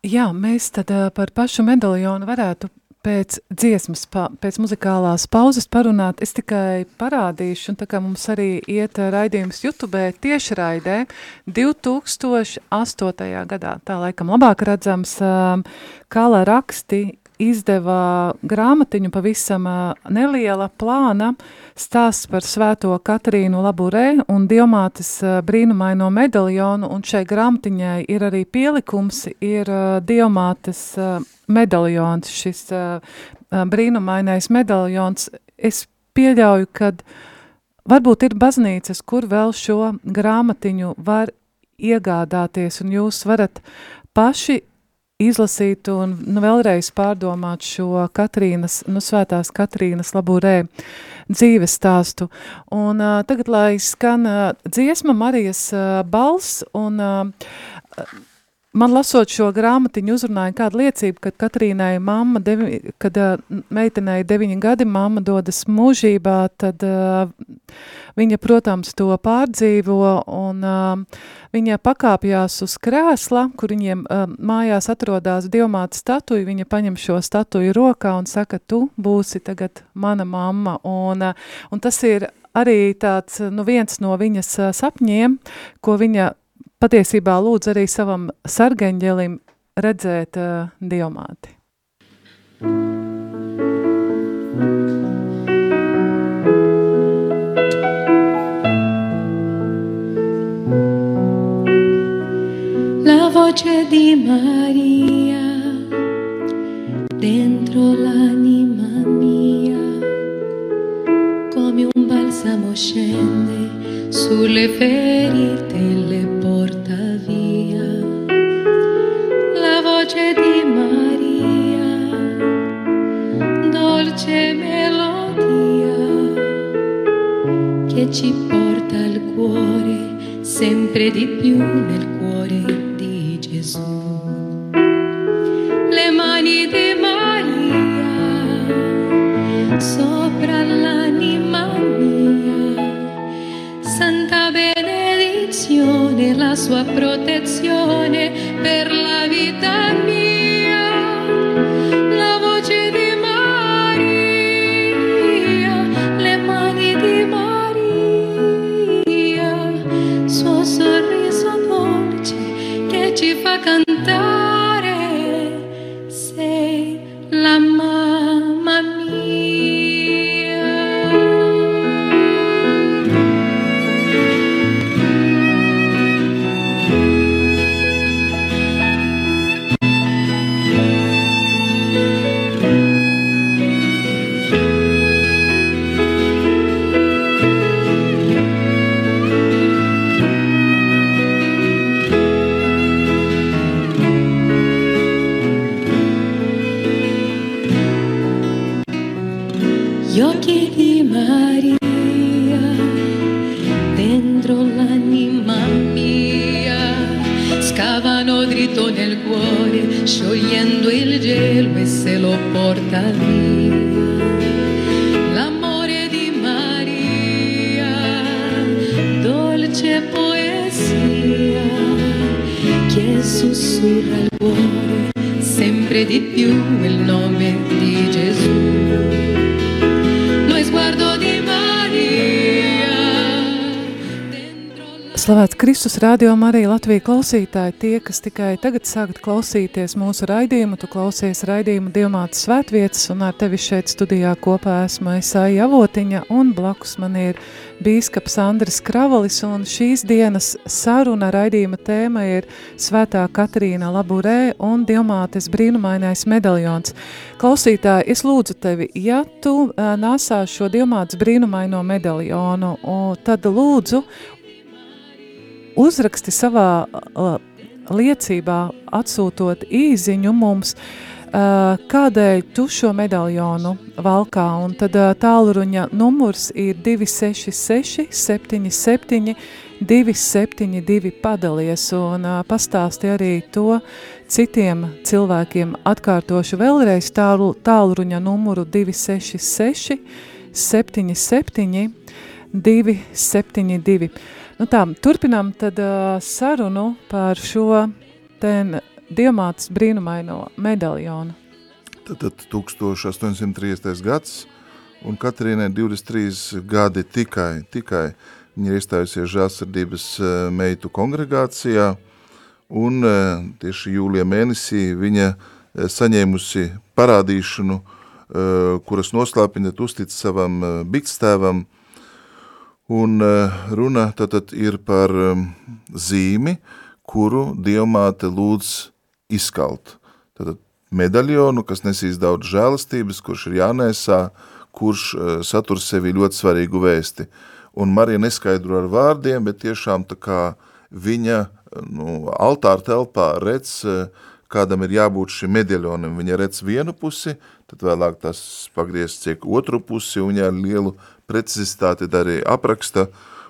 Jā, mēs tad uh, par pašu medaļonu varētu pēc dziesmas, pēc muzikālās pauzes parunāt. Es tikai parādīšu, un tā kā mums arī iet raidījums YouTube tiešraidē 2008. gadā, tā laikam labāk redzams, um, Kala raksti izdeva grāmatiņu pavisam neliela plāna stāsts par svēto Katrīnu Laburē un Dievmātes uh, brīnumaino medaļonu, un šai grāmatiņai ir arī pielikums, ir Dievmātes uh, medaļons, šis brīnumainais medaļons. Es pieļauju, kad varbūt ir baznīcas, kur vēl šo grāmatiņu var iegādāties, un jūs varat paši izlasīt un nu, vēlreiz pārdomāt šo Katrīnas, nu, svētās Katrīnas laburē dzīves stāstu. Un uh, tagad, lai skan uh, dziesma Marijas uh, balss un uh, Man lasot šo grāmatiņu uzrunāja kāda liecība, kad Katrīnai mamma, devi, kad meitenei deviņi gadi mamma dodas mūžībā, tad uh, viņa, protams, to pārdzīvo un uh, viņa pakāpjās uz krēsla, kur viņiem uh, mājās atrodās dievmāta statuja, viņa paņem šo statuju rokā un saka, tu būsi tagad mana mamma. Un, uh, un tas ir arī tāds, nu, viens no viņas sapņiem, ko viņa patiesībā lūdz arī savam sargaņģelim redzēt uh, dievmāti. La voce di Maria dentro l'anima mia, come un balsamo scende sulle ferite e le porta via. La voce di Maria, dolce melodia, che ci porta al cuore sempre di più nel cuore di Gesù. Le mani di Maria sopra sua protezione per la vita mia. Kristus radio arī Latvija klausītāji, tie, kas tikai tagad sākat klausīties mūsu raidījumu, tu klausies raidījumu Dievmātas svētvietas, un ar tevi šeit studijā kopā esmu Esaija Avotiņa, un blakus man ir bīskaps Andris Kravalis, un šīs dienas saruna raidījuma tēma ir Svētā Katrīna Laburē un Dievmātes brīnumainais medaljons. Klausītāji, es lūdzu tevi, ja tu nāsā šo Dievmātes brīnumaino medaljonu, tad lūdzu uzraksti savā liecībā, atsūtot īziņu mums, kādēļ tu šo medaļonu valkā, un tad tālruņa numurs ir 266 77 272 padalies, un pastāsti arī to citiem cilvēkiem. Atkārtošu vēlreiz tālu, tālruņa numuru 266 77 272. Nu tā, turpinām tad uh, sarunu par šo ten diamāts brīnumaino medaļonu. Tad, tad 1830. gads, un Katrīnai 23 gadi tikai, tikai viņa ir iestājusies žāsardības meitu kongregācijā, un tieši jūlija mēnesī viņa saņēmusi parādīšanu, kuras noslēpiņa uztic savam bikstēvam, un runa tātad ir par zīmi, kuru dievmāte lūdz izkalt. Tātad medaļonu, kas nesīs daudz žēlastības, kurš ir jānēsā, kurš uh, satur sevi ļoti svarīgu vēsti. Un Marija neskaidro ar vārdiem, bet tiešām tā kā viņa nu, altāra telpā redz, kādam ir jābūt šim medaļonam. Viņa redz vienu pusi, tad vēlāk tas pagriezts tiek otru pusi, un viņa ar lielu precizitāti arī apraksta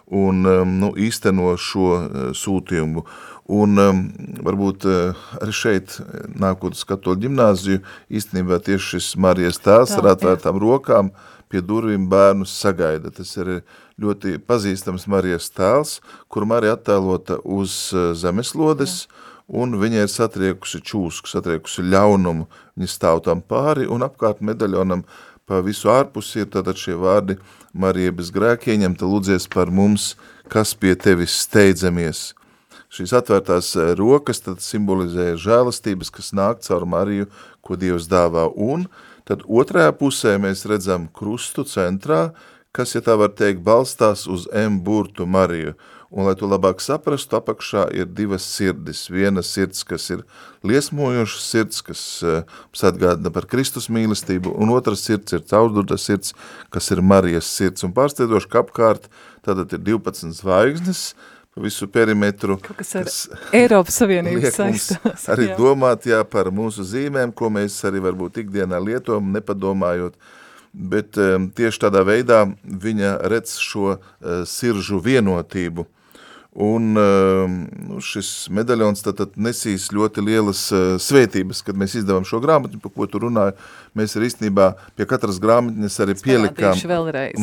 un nu, īsteno šo sūtījumu. Un um, varbūt uh, arī šeit, nākot uz katoļu ģimnāziju, īstenībā tieši šis Marijas tēls ar atvērtām rokām pie durvīm bērnus sagaida. Tas ir ļoti pazīstams Marijas tēls, kur Marija attēlota uz uh, zemeslodes, Jā. un viņa ir satriekusi čūsku, satriekusi ļaunumu, viņa stāv tam pāri, un apkārt medaļonam pa visu ārpusi ir tātad šie vārdi Marija bez grēka ieņemta lūdzies par mums, kas pie tevis steidzamies. Šīs atvērtās eh, rokas tad simbolizē žēlastības, kas nāk caur Mariju, ko Dievs dāvā, un tad otrajā pusē mēs redzam krustu centrā, kas, ja tā var teikt, balstās uz M burtu Mariju, un, lai to labāk saprastu, apakšā ir divas sirdis. Viena sirds, kas ir liesmojoša sirds, kas uh, atgādina par Kristus mīlestību, un otra sirds ir caurdurta sirds, kas ir Marijas sirds. Un pārsteidoši, ka apkārt tātad ir 12 zvaigznes, visu perimetru. Kaut kas ar kas Eiropas Savienības saistās. Arī jā. domāt jā, par mūsu zīmēm, ko mēs arī varbūt ikdienā lietojam, nepadomājot, bet um, tieši tādā veidā viņa redz šo uh, siržu vienotību – Un ehm, nu, šis medaļons tad, tad nesīs ļoti lielas uh, svētības, kad mēs izdevām šo grāmatu, par ko tu runāji. Mēs arī īstenībā pie katras grāmatnes arī pielikām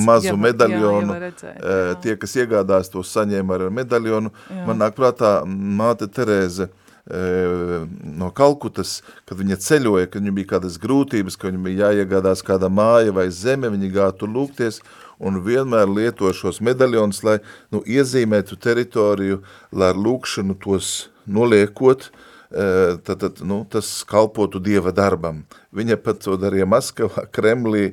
mazu jā, medaļonu. Jā, redzēt, jā. Tie, kas iegādās to saņēma ar medaļonu. Jā. Man nāk prātā māte Terēze no Kalkutas, kad viņa ceļoja, kad viņa bija kādas grūtības, ka viņa bija jāiegādās kāda māja vai zeme, viņa gāja tur lūgties, un vienmēr lieto šos medaļonus, lai nu, iezīmētu teritoriju, lai ar lūkšanu tos noliekot, tad, tad nu, tas kalpotu Dieva darbam. Viņa pat to darīja Maskavā, Kremlī,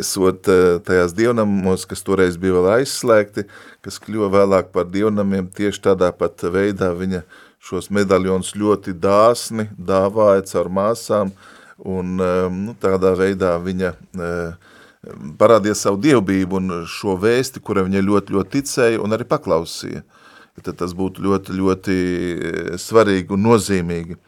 esot tajās dievnamos, kas toreiz bija vēl aizslēgti, kas kļuva vēlāk par dievnamiem, tieši tādā pat veidā viņa šos medaļonus ļoti dāsni dāvāja caur māsām, un nu, tādā veidā viņa uh, parādīja savu dievbību un šo vēsti, kura viņa ļoti, ļoti ticēja un arī paklausīja. Tad tas būtu ļoti, ļoti eh, svarīgi un nozīmīgi.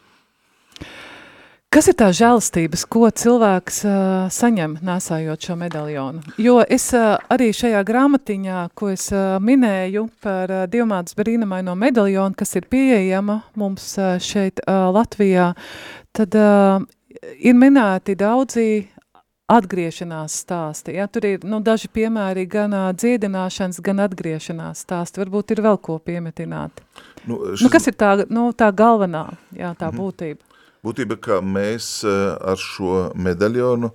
Kas ir tā žēlastības, ko cilvēks uh, saņem nesājot šo medaļonu? Jo es uh, arī šajā grāmatiņā, ko es uh, minēju par uh, Dievmātas brīnumaino medaļonu, kas ir pieejama mums uh, šeit uh, Latvijā, tad uh, ir minēti daudzi atgriešanās stāsti. Ja? Tur ir nu, daži piemēri gan uh, dziedināšanas, gan atgriešanās stāsti. Varbūt ir vēl ko piemetināt. Nu, šis... nu, kas ir tā, nu, tā galvenā, jā, tā mm -hmm. būtība? Būtība, ka mēs ar šo medaļonu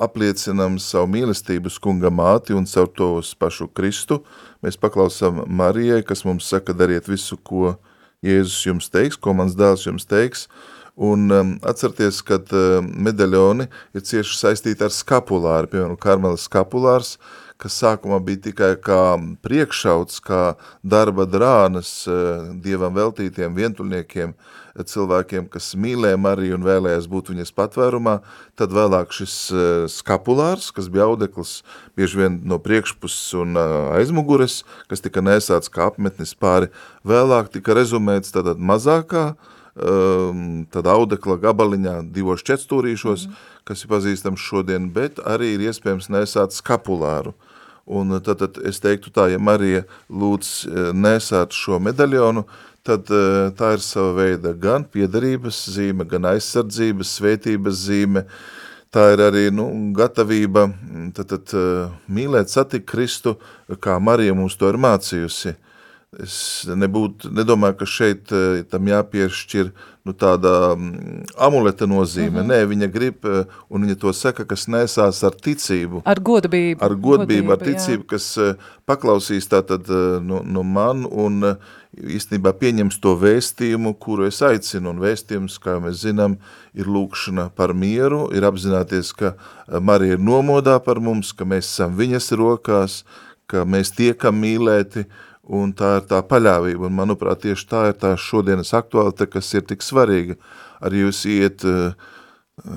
apliecinam savu mīlestību skunga māti un caur to pašu Kristu. Mēs paklausām Marijai, kas mums saka, dariet visu, ko Jēzus jums teiks, ko mans dēls jums teiks, uh, Un um, atcerieties, ka uh, medaļoni ir cieši saistīti ar skapulāru, piemēram, karmelis skapulārs, kas sākumā bija tikai kā priekšauts, kā darba drānas uh, dievam veltītiem vientuļniekiem, cilvēkiem, kas mīlēja Mariju un vēlējās būt viņas patvērumā, tad vēlāk šis uh, skapulārs, kas bija audeklis bieži vien no priekšpuses un uh, aizmugures, kas tika nesāts kā apmetnis pāri, vēlāk tika rezumēts tātad mazākā, uh, um, tad audekla gabaliņā divos četstūrīšos, mm -hmm. kas ir pazīstams šodien, bet arī ir iespējams nesāt skapulāru. Un tad, tad es teiktu tā, ja Marija lūdz e, nesāt šo medaļonu, tad e, tā ir sava veida gan piedarības zīme, gan aizsardzības, svētības zīme, tā ir arī nu, gatavība tad, tad, e, mīlēt, satikt Kristu, kā Marija mums to ir mācījusi. Es nebūtu, nedomāju, ka šeit eh, tam jāpiešķir nu, tāda mm, amuleta nozīme. Mm -hmm. Nē, viņa grib, eh, un viņa to saka, kas nesās ar ticību. Ar godbību. Ar godbību, godbību ar ticību, jā. kas eh, paklausīs tātad no, no man un īstenībā pieņems to vēstījumu, kuru es aicinu. Un vēstījums, kā mēs zinām, ir lūkšana par mieru, ir apzināties, ka Marija ir nomodā par mums, ka mēs esam viņas rokās, ka mēs tiekam mīlēti, un tā ir tā paļāvība, un manuprāt, tieši tā ir tā šodienas aktuālita, kas ir tik svarīga. Arī jūs iet, eh,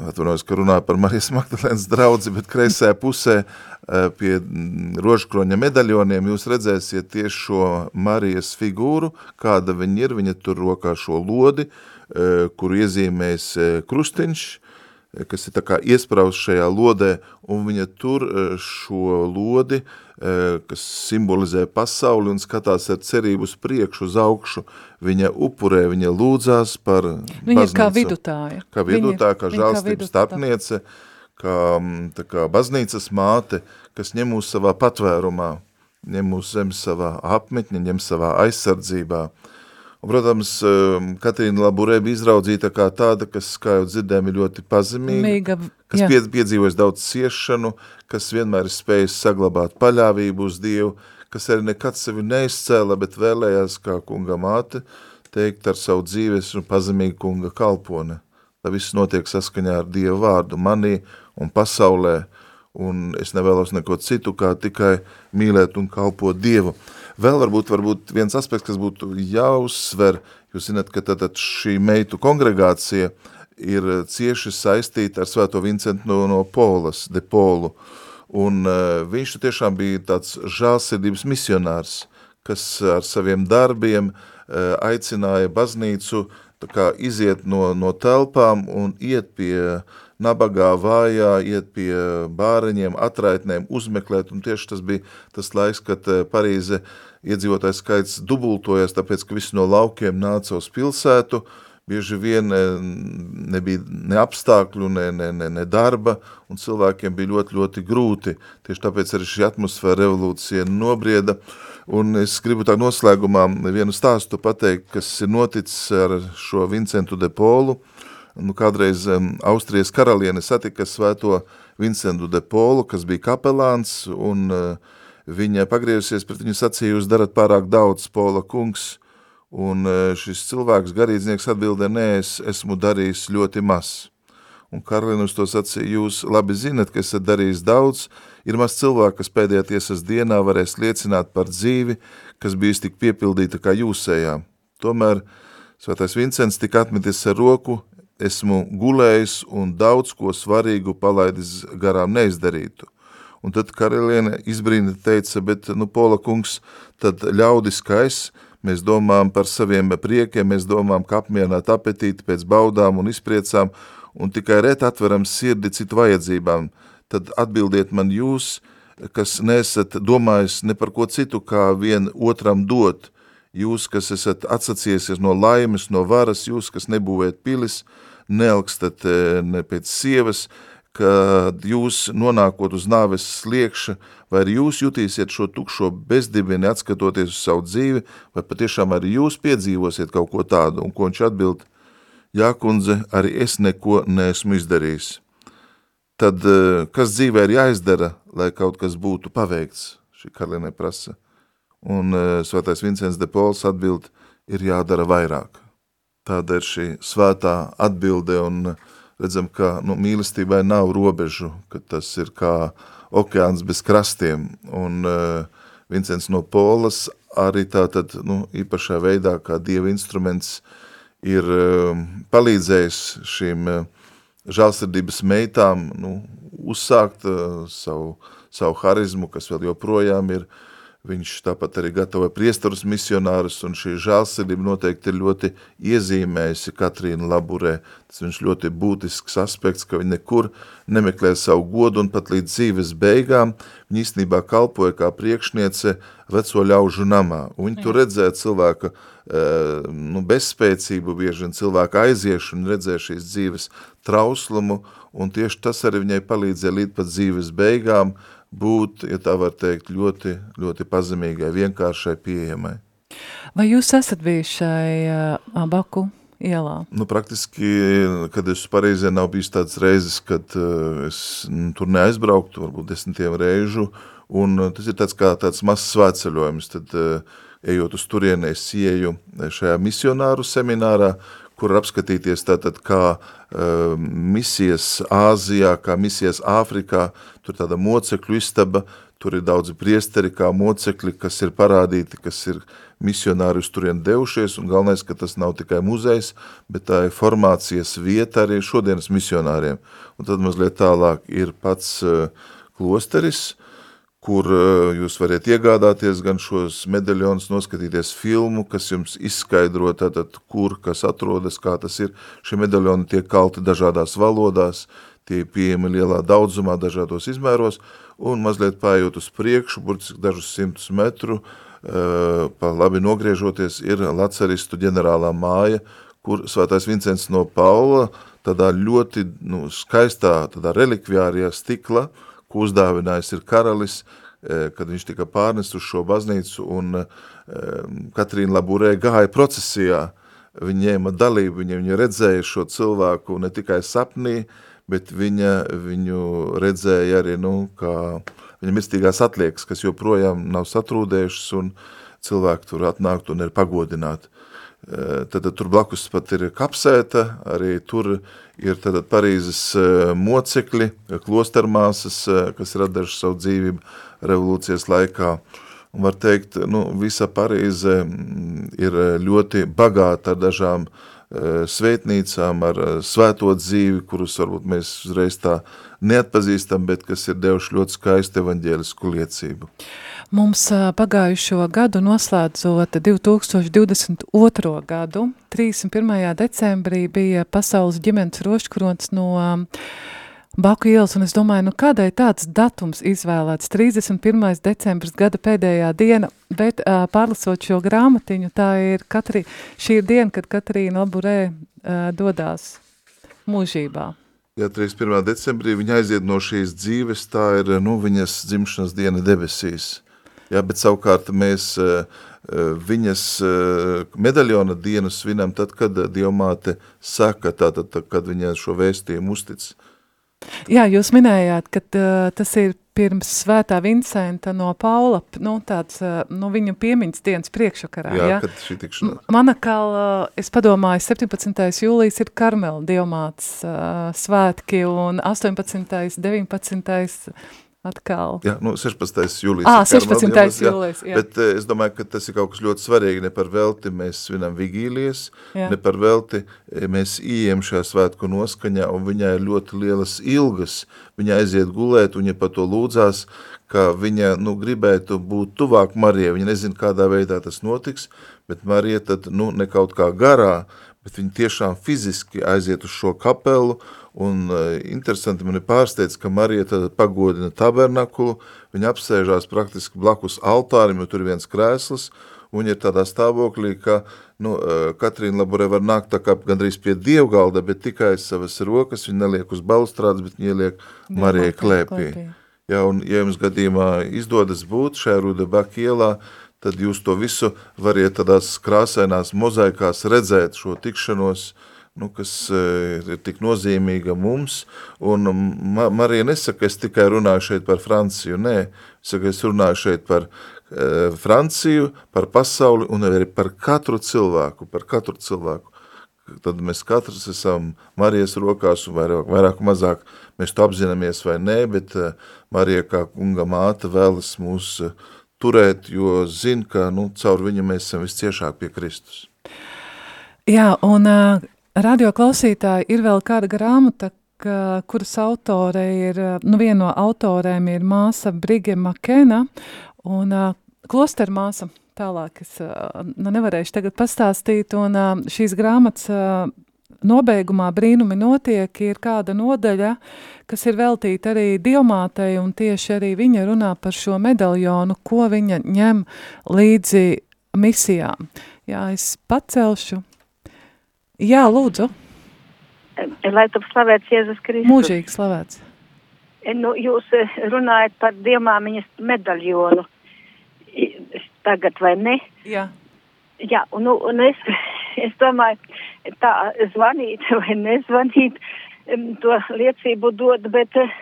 atvainojos, ka runāju par Marijas Magdalēnas draudzi, bet kreisajā pusē eh, pie mm, rožkroņa medaļoniem jūs redzēsiet tieši šo Marijas figūru, kāda viņa ir, viņa tur rokā šo lodi, kuru iezīmēs krustiņš, kas ir tā kā iespraust šajā lodē, un viņa tur šo lodi, kas simbolizē pasauli un skatās ar cerību uz priekšu, uz augšu, viņa upurē, viņa lūdzās par viņa baznīcu. kā vidutāja. Kā vidutāja, kā viņa žālstības starpniece, kā, tā kā baznīcas māte, kas ņem mūs savā patvērumā, ņem mūs zem savā apmetņa, ņem savā aizsardzībā. Un, protams, um, Katrīna Laburē bija izraudzīta kā tāda, kas, kā jau dzirdējām, ir ļoti pazemīga, Mīga, kas jā. pie, piedzīvojas daudz ciešanu, kas vienmēr ir spējis saglabāt paļāvību uz Dievu, kas arī nekad sevi neizcēla, bet vēlējās kā kunga māte teikt ar savu dzīves un pazemīgu kunga kalpone. Tā viss notiek saskaņā ar Dievu vārdu manī un pasaulē, un es nevēlos neko citu, kā tikai mīlēt un kalpot Dievu. Vēl varbūt, varbūt viens aspekts, kas būtu jāuzsver, jūs zināt, ka tad šī meitu kongregācija ir cieši saistīta ar Svēto Vincentu no, no Polas, de Polu, un uh, viņš tiešām bija tāds žālsirdības misionārs, kas ar saviem darbiem uh, aicināja baznīcu tā kā iziet no, no telpām un iet pie nabagā, vājā, iet pie bāreņiem, atraitnēm, uzmeklēt, un tieši tas bija tas laiks, kad eh, Parīze iedzīvotājs skaits dubultojas, tāpēc, ka visi no laukiem nāca uz pilsētu, bieži vien eh, nebija ne apstākļu, ne, ne, ne, ne darba, un cilvēkiem bija ļoti, ļoti grūti. Tieši tāpēc arī šī atmosfēra revolūcija nobrieda, un es gribu tā noslēgumā vienu stāstu pateikt, kas ir noticis ar šo Vincentu de Polu, nu, kādreiz um, Austrijas karaliene satika svēto Vincentu de Polu, kas bija kapelāns, un uh, viņa pagriezusies pret viņu sacīja, jūs darat pārāk daudz, Pola kungs, un uh, šis cilvēks garīdznieks atbildē, nē, es esmu darījis ļoti maz. Un karaliene uz to sacīja, jūs labi zinat, ka esat darījis daudz, ir maz cilvēku, kas pēdējā tiesas dienā varēs liecināt par dzīvi, kas bijis tik piepildīta kā jūsējā. Tomēr Svētais Vincents tika atmetis ar roku, esmu gulējis un daudz ko svarīgu palaidis garām neizdarītu. Un tad karaliene izbrīna teica, bet, nu, Pola kungs, tad ļaudis kais, mēs domājam par saviem priekiem, mēs domājam, ka apmierināt apetīti pēc baudām un izpriecām, un tikai ret atveram sirdi citu vajadzībām. Tad atbildiet man jūs, kas nesat domājis ne par ko citu, kā vien otram dot, jūs, kas esat atsaciesies no laimes, no varas, jūs, kas nebūvēt pilis, neelgstat eh, ne pēc sievas, kad jūs nonākot uz nāves sliekša, vai arī jūs jutīsiet šo tukšo bezdibini atskatoties uz savu dzīvi, vai patiešām arī jūs piedzīvosiet kaut ko tādu, un ko viņš atbild, jā, kundze, arī es neko neesmu izdarījis. Tad, eh, kas dzīvē ir jāizdara, lai kaut kas būtu paveikts, šī karalienē prasa. Un uh, svētais Vincents de Pols atbild, ir jādara vairāk. Tāda ir šī svētā atbilde un redzam, ka nu, mīlestībai nav robežu, ka tas ir kā okeāns bez krastiem. Un uh, Vincents no Polas arī tātad nu, īpašā veidā kā dieva instruments ir uh, palīdzējis šīm uh, žālsirdības meitām nu, uzsākt uh, savu, savu harizmu, kas vēl joprojām ir uh, Viņš tāpat arī gatavoja priestarus misionārus, un šī žālsirdība noteikti ir ļoti iezīmējusi Katrīna Laburē. Tas viņš ļoti būtisks aspekts, ka viņa nekur nemeklē savu godu, un pat līdz dzīves beigām viņa īstenībā kalpoja kā priekšniece veco ļaužu namā. Un viņa tur redzēja cilvēka nu, bezspēcību, bieži vien cilvēka aiziešanu, redzēja šīs dzīves trauslumu, un tieši tas arī viņai palīdzēja līdz pat dzīves beigām, būt, ja tā var teikt, ļoti, ļoti pazemīgai, vienkāršai, pieejamai. Vai jūs esat bijuši šai uh, Baku ielā? Nu, praktiski, kad es Parīzē nav bijis tāds reizes, kad uh, es nu, tur neaizbrauktu, varbūt desmitiem reižu, un uh, tas ir tāds kā tāds mazs svētceļojums, tad uh, ejot uz turieni, es ieju šajā misionāru seminārā, kur apskatīties tātad kā uh, misijas Āzijā, kā misijas Āfrikā, tur tāda mocekļu istaba, tur ir daudzi priesteri kā mocekļi, kas ir parādīti, kas ir misionāri uz turien devušies, un galvenais, ka tas nav tikai muzejs, bet tā ir formācijas vieta arī šodienas misionāriem. Un tad mazliet tālāk ir pats uh, klosteris, kur uh, jūs varat iegādāties gan šos medaļonus, noskatīties filmu, kas jums izskaidro tātad, kur, kas atrodas, kā tas ir. Šie medaļoni tiek kalti dažādās valodās, tie pieejami lielā daudzumā, dažādos izmēros, un mazliet pājot uz priekšu, burtiski dažus simtus metru, uh, pa labi nogriežoties, ir Laceristu ģenerālā māja, kur svētais Vincents no Paula tādā ļoti nu, skaistā, tādā relikvijārijā stikla, uh, ko uzdāvinājis ir karalis, e, kad viņš tika pārnest uz šo baznīcu, un e, Katrīna Laburē gāja procesijā, viņa ņēma dalību, viņa, viņa redzēja šo cilvēku ne tikai sapnī, bet viņa viņu redzēja arī, nu, kā viņa mirstīgās atliekas, kas joprojām nav satrūdējušas, un cilvēki tur atnākt un ir pagodināti. Tad, tad tur blakus pat ir kapsēta, arī tur ir tad Parīzes mocekļi, klostermāsas, kas ir atdevuši savu dzīvību revolūcijas laikā. Un var teikt, nu, visa Parīze ir ļoti bagāta ar dažām svētnīcām, ar svēto dzīvi, kurus varbūt mēs uzreiz tā neatpazīstam, bet kas ir devuši ļoti skaistu evaņģēlisku liecību. Mums pagājušo gadu noslēdzot 2022. gadu, 31. decembrī bija pasaules ģimenes roškrons no Baku ielas, un es domāju, nu kādai tāds datums izvēlēts, 31. decembris gada pēdējā diena, bet uh, pārlasot šo grāmatiņu, tā ir katri, šī ir diena, kad Katrīna Laburē uh, dodās mūžībā. Jā, 31. decembrī viņa aiziet no šīs dzīves, tā ir nu, viņas dzimšanas diena debesīs. Jā, bet savukārt mēs eh, viņas medaļona dienu svinam tad, kad Dievmāte saka, tātad, kad viņa šo vēstījumu uztic. Jā, jūs minējāt, ka tas ir pirms svētā Vincenta no Paula, nu, tāds, nu, viņu piemiņas dienas priekšakarā, jā? Jā, kad šī tikšanās. Manakal, es padomāju, 17. jūlijas ir Karmela Dievmātes svētki un 18. 19 atkal. Jā, nu 16. jūlijas. Ah, 16. Karmel, jūlijas, jā. Bet uh, es domāju, ka tas ir kaut kas ļoti svarīgi. Ne par velti mēs svinam vigīlijas, jā. ne par velti mēs ieejam šajā svētku noskaņā, un viņai ir ļoti lielas ilgas. Viņa aiziet gulēt, un viņa par to lūdzās, ka viņa nu, gribētu būt tuvāk Marijai. Viņa nezina, kādā veidā tas notiks, bet Marija tad nu, ne kaut kā garā, bet viņa tiešām fiziski aiziet uz šo kapelu Un uh, interesanti man ir pārsteidz, ka Marija pagodina tabernakulu, viņa apsēžās praktiski blakus altārim, jo tur ir viens krēsls, un viņa ir tādā stāvoklī, ka nu, uh, Katrīna Laborē var nākt tā kā gandrīz pie dievgalda, bet tikai savas rokas, viņa neliek uz balustrādes, bet viņa ieliek Marijai klēpī. klēpī. Ja, un, ja jums gadījumā izdodas būt šajā Rudebaka ielā, tad jūs to visu variet tādās krāsainās mozaikās redzēt šo tikšanos, uh, nu, kas eh, ir tik nozīmīga mums. Un Ma Marija nesaka, es tikai runāju šeit par Franciju. Nē, saka, es runāju šeit par uh, Franciju, par pasauli un arī par katru cilvēku, par katru cilvēku. Tad mēs katrs esam Marijas rokās un vairāk, vairāk mazāk mēs to apzināmies vai nē, bet uh, Marija kā kunga māte vēlas mūs turēt, jo zina, ka nu, caur viņu mēs esam visciešāk pie Kristus. Jā, un Radio klausītāji ir vēl kāda grāmata, ka, kuras autore ir, nu viena no autorēm ir māsa Brige Makena un uh, klostermāsa, tālāk es uh, nu, nevarēšu tagad pastāstīt, un uh, šīs grāmatas uh, nobeigumā brīnumi notiek, ir kāda nodaļa, kas ir veltīta arī dievmātei, un tieši arī viņa runā par šo medaļonu, ko viņa ņem līdzi misijām. Jā, es pacelšu Jā, lūdzu. Lai tu slavēts Jēzus Kristus. Mūžīgi slavēts. Nu, jūs eh, runājat par dievmāmiņas medaļonu tagad, vai ne? Jā. Jā, un, nu, un es, es domāju, tā zvanīt vai nezvanīt, to liecību dod, bet, eh,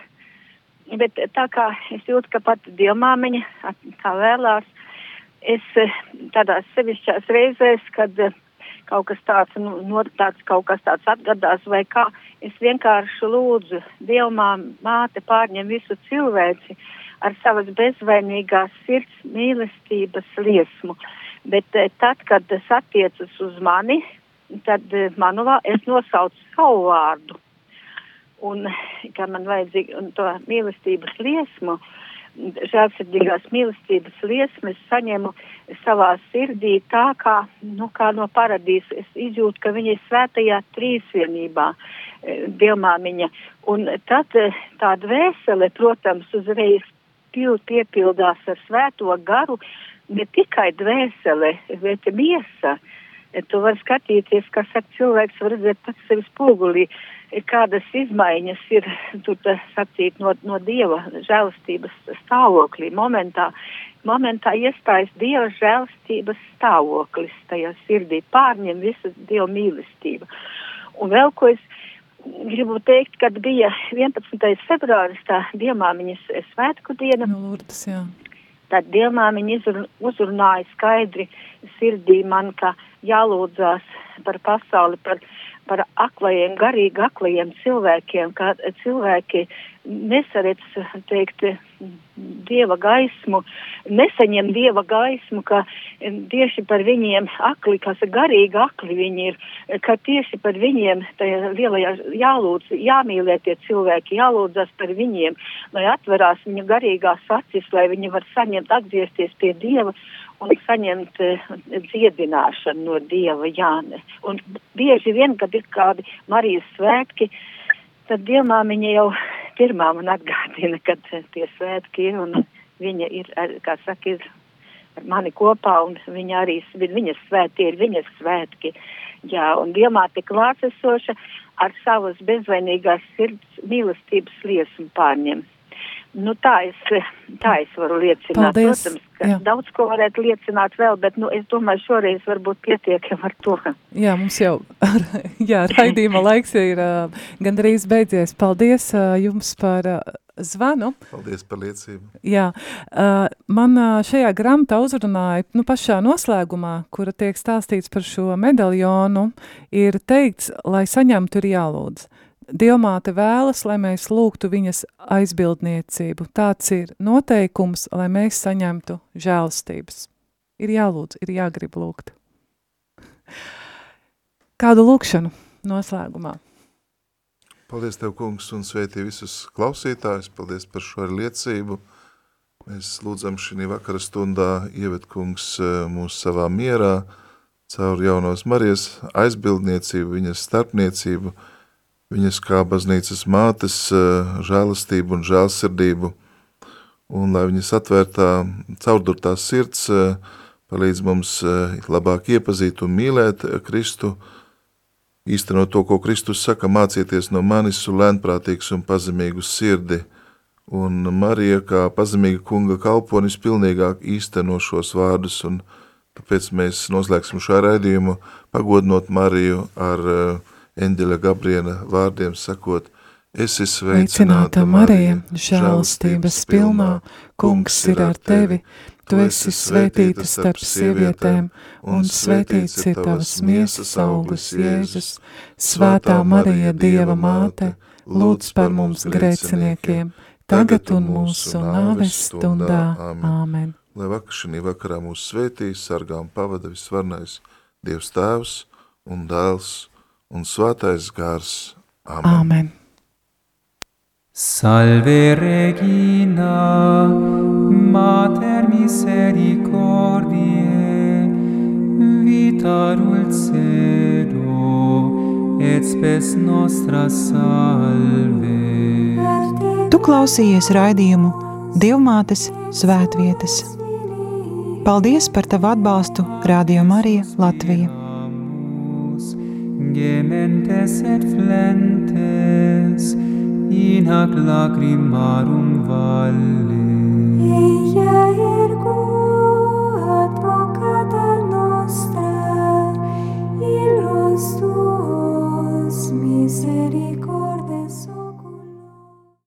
bet tā kā es jūtu, ka pat dievmāmiņa tā vēlās, es eh, tādās sevišķās reizēs, kad kaut kas tāds, nu, no, tāds, kaut kas tāds atgadās vai kā. Es vienkārši lūdzu Dievmā māte pārņem visu cilvēci ar savas bezvainīgās sirds mīlestības liesmu. Bet eh, tad, kad tas attiecas uz mani, tad eh, manu, es nosaucu savu vārdu. Un, kā man vajadzīga, to mīlestības liesmu, žēlsirdīgās mīlestības liesmas saņemu savā sirdī tā kā, nu, kā no paradīzes. Es izjūtu, ka viņa ir svētajā trīsvienībā, e, dievmāmiņa. Un tad e, tā dvēsele, protams, uzreiz pild, piepildās ar svēto garu, ne tikai dvēsele, bet miesa. E, tu vari skatīties, kas ar cilvēks var redzēt pats sevi spogulī kādas izmaiņas ir, tur sacīt, no, no Dieva žēlastības stāvoklī. Momentā, momentā iestājas Dieva žēlastības stāvoklis tajā sirdī, pārņem visas Dieva mīlestība. Un vēl ko es gribu teikt, kad bija 11. februāris tā Dievmāmiņas svētku diena. No Lurdas, jā. Tad Dievmāmiņa uzrunāja skaidri sirdī man, ka jālūdzās par pasauli, par par aklajiem, garīgi aklajiem cilvēkiem, kā cilvēki nesaredz, teikt, dieva gaismu, nesaņem dieva gaismu, ka tieši par viņiem akli, kas garīgi akli viņi ir, ka tieši par viņiem tajā lielajā jālūdz, jāmīlē tie cilvēki, jālūdzas par viņiem, lai atverās viņa garīgās acis, lai viņi var saņemt, atgriezties pie dieva un saņemt uh, dziedināšanu no Dieva Jāne. Un bieži vien, kad ir kādi Marijas svētki, tad Dievmāmiņa jau pirmā man atgādina, kad tie svētki ir un viņa ir, kā saka, ir ar mani kopā un viņa arī, viņas svētki ir viņas svētki. Jā, un Dievmāte klātesoša ar savas bezvainīgās sirds mīlestības liesmu pārņem. Nu, tā, es, tā es varu liecināt. Paldies. Protams, ka jā. daudz ko varētu liecināt vēl, bet nu, es domāju, šoreiz varbūt pietiekam ar to. Jā, mums jau jā, raidījuma laiks ir gandrīz beidzies. Paldies jums par zvanu. Paldies par liecību. Jā, man šajā grāmatā uzrunāja, nu pašā noslēgumā, kura tiek stāstīts par šo medaļonu, ir teikts, lai saņemtu ir jālūdz. Dievmāte vēlas, lai mēs lūgtu viņas aizbildniecību. Tāds ir noteikums, lai mēs saņemtu žēlstības. Ir jālūdz, ir jāgrib lūgt. Kādu lūkšanu noslēgumā? Paldies Tev, kungs, un sveitī visus klausītājus. Paldies par šo liecību. Mēs lūdzam šī vakara stundā ieved kungs mūs savā mierā, caur jaunos Marijas aizbildniecību, viņas starpniecību, viņas kā baznīcas mātes eh, žēlastību un žēlsirdību, un lai viņas atvērtā, caurdurtā sirds eh, palīdz mums eh, labāk iepazīt un mīlēt Kristu, īstenot to, ko Kristus saka, mācieties no manis lēnprātīgs un pazemīgu sirdi, un Marija kā pazemīga kunga kalponis pilnīgāk īsteno šos vārdus, un tāpēc mēs noslēgsim šo raidījumu, pagodinot Mariju ar uh, eņģeļa Gabriela vārdiem sakot, esi sveicināta Marija, žēlstības pilnā, kungs ir ar tevi, tu esi svētīta starp sievietēm, un svētīts ir tavas miesas augurs Jēzus. Svētā Marija, Dieva māte, lūdz par mums grēciniekiem, tagad un mūsu nāves stundā. Āmen. Lai vakar šī vakarā mūs svētīs, sargām pavada visvarnais Dievs Tēvs un Dēls un svētais gars. Amen. Amen. Salve Regina, Mater misericordiae, vita dulcedo, et spes nostra salve. Tu klausījies raidījumu Dievmātes svētvietas. Paldies par tavu atbalstu Radio Marija Latvija gementes et flentes in hac lacrimarum valle. Eia ergo advocata nostra illos tuos misericordiae